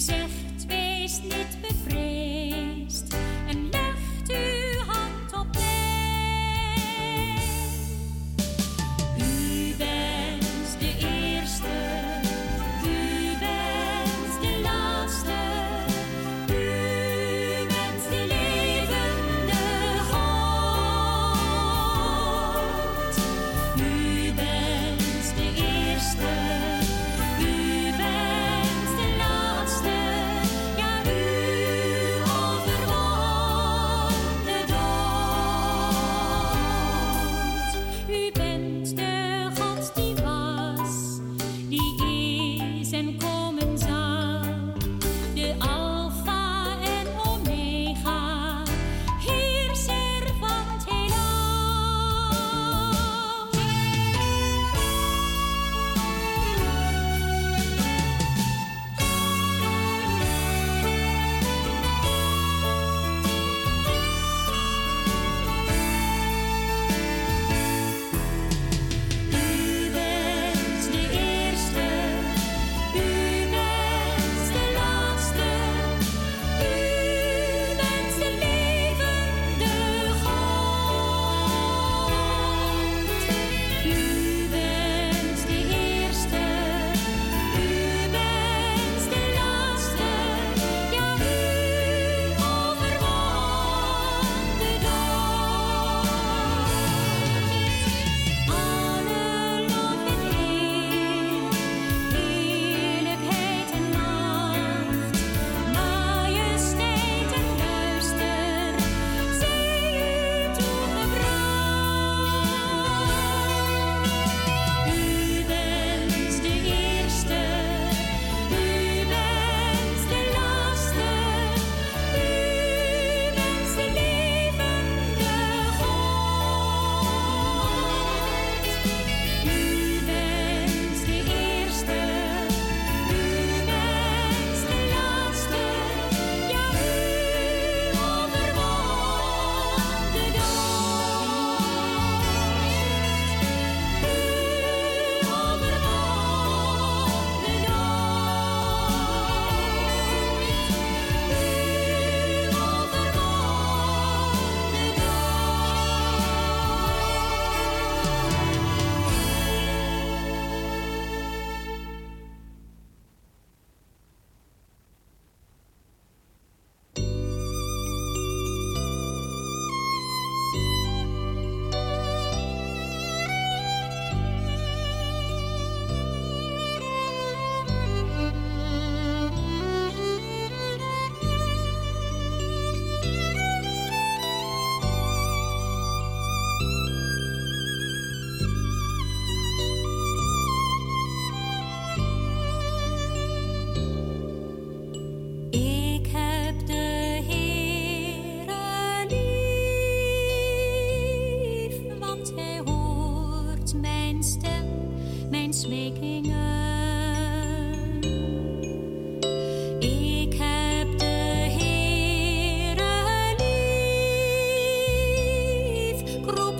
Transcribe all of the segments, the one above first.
zegt, wees niet be.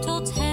tot hem.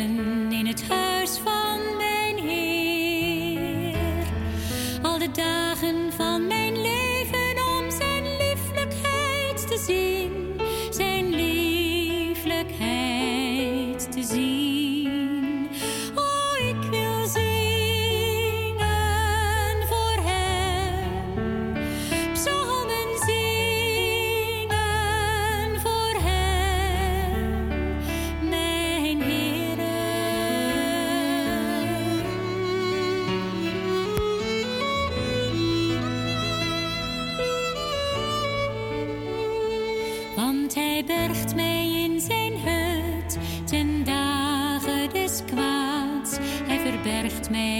heaven. hij bergt mij in zijn hut ten dagen des kwaads. Hij verbergt mij.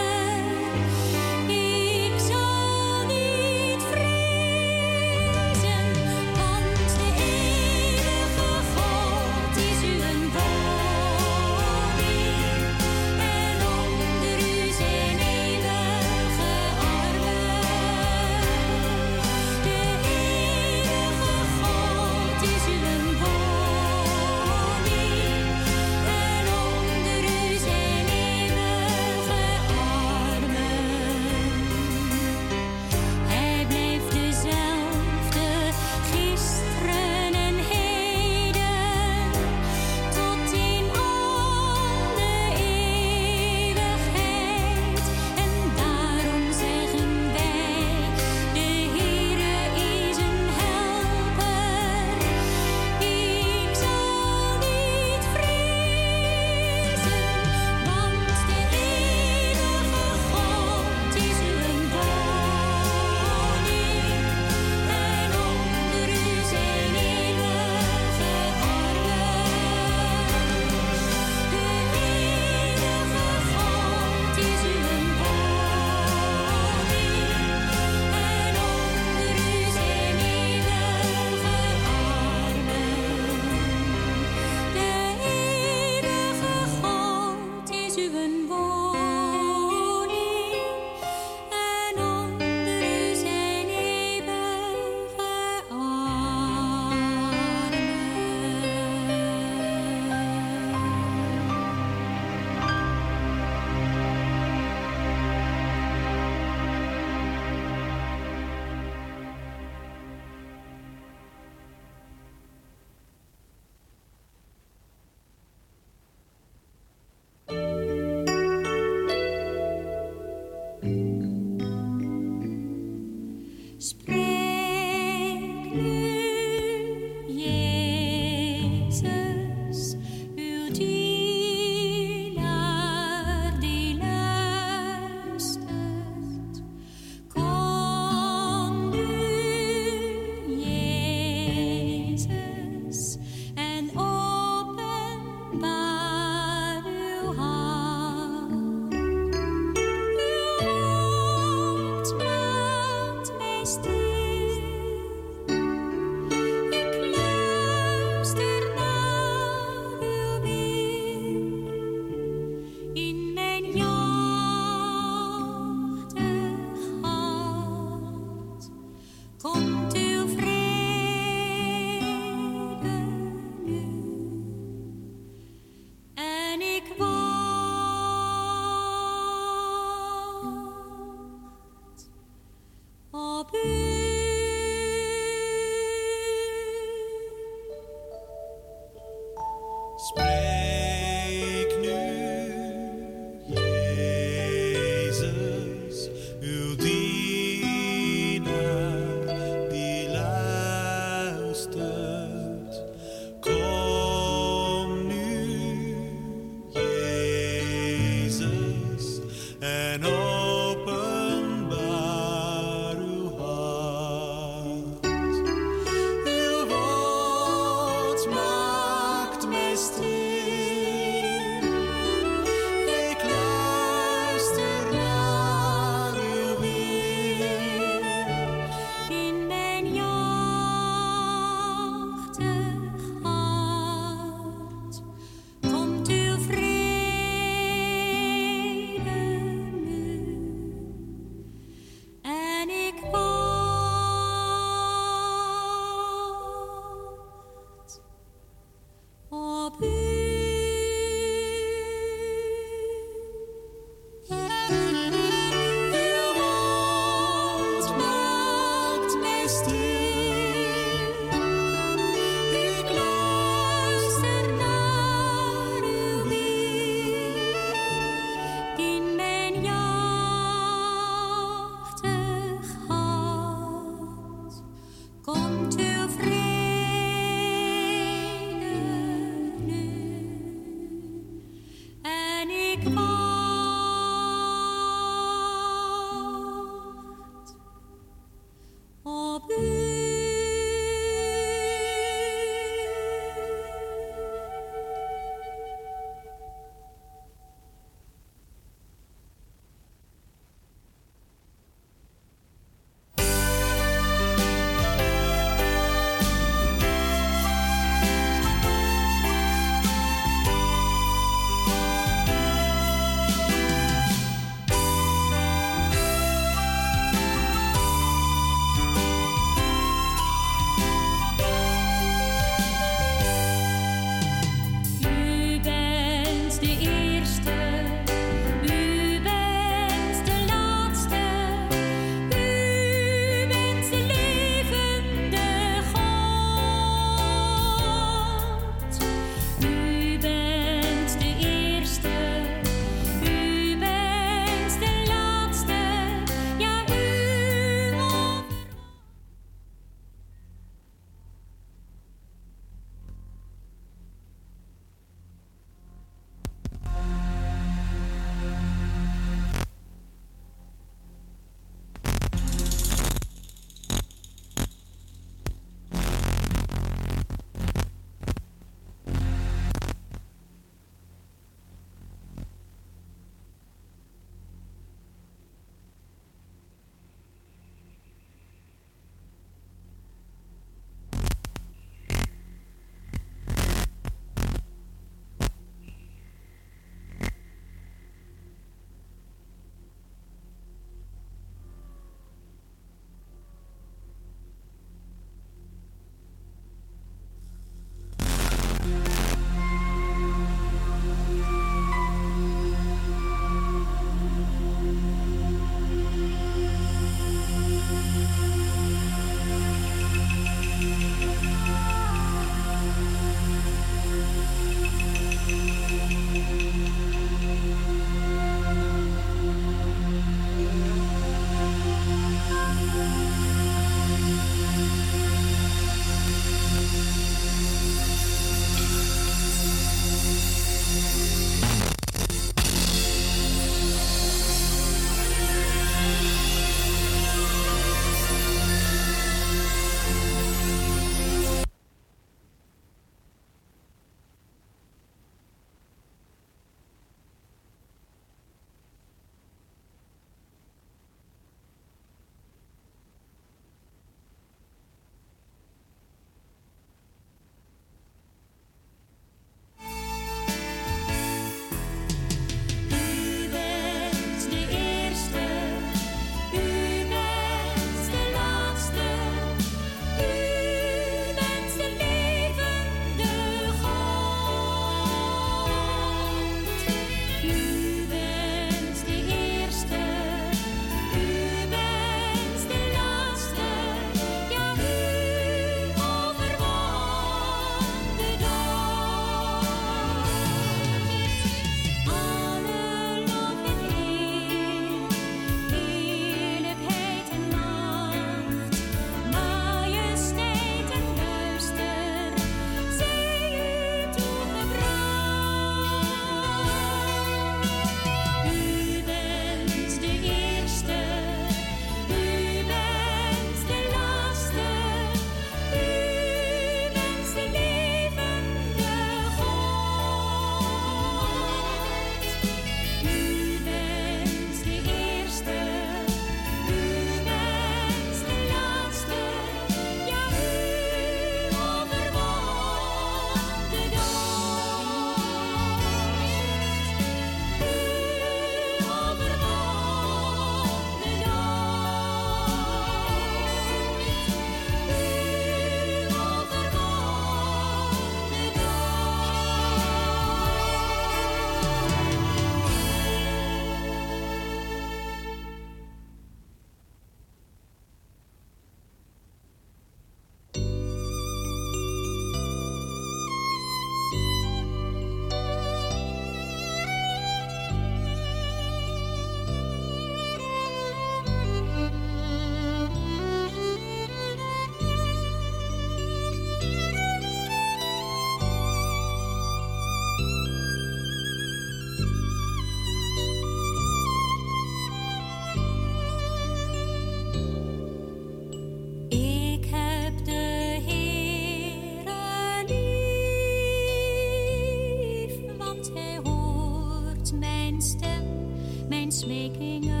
Making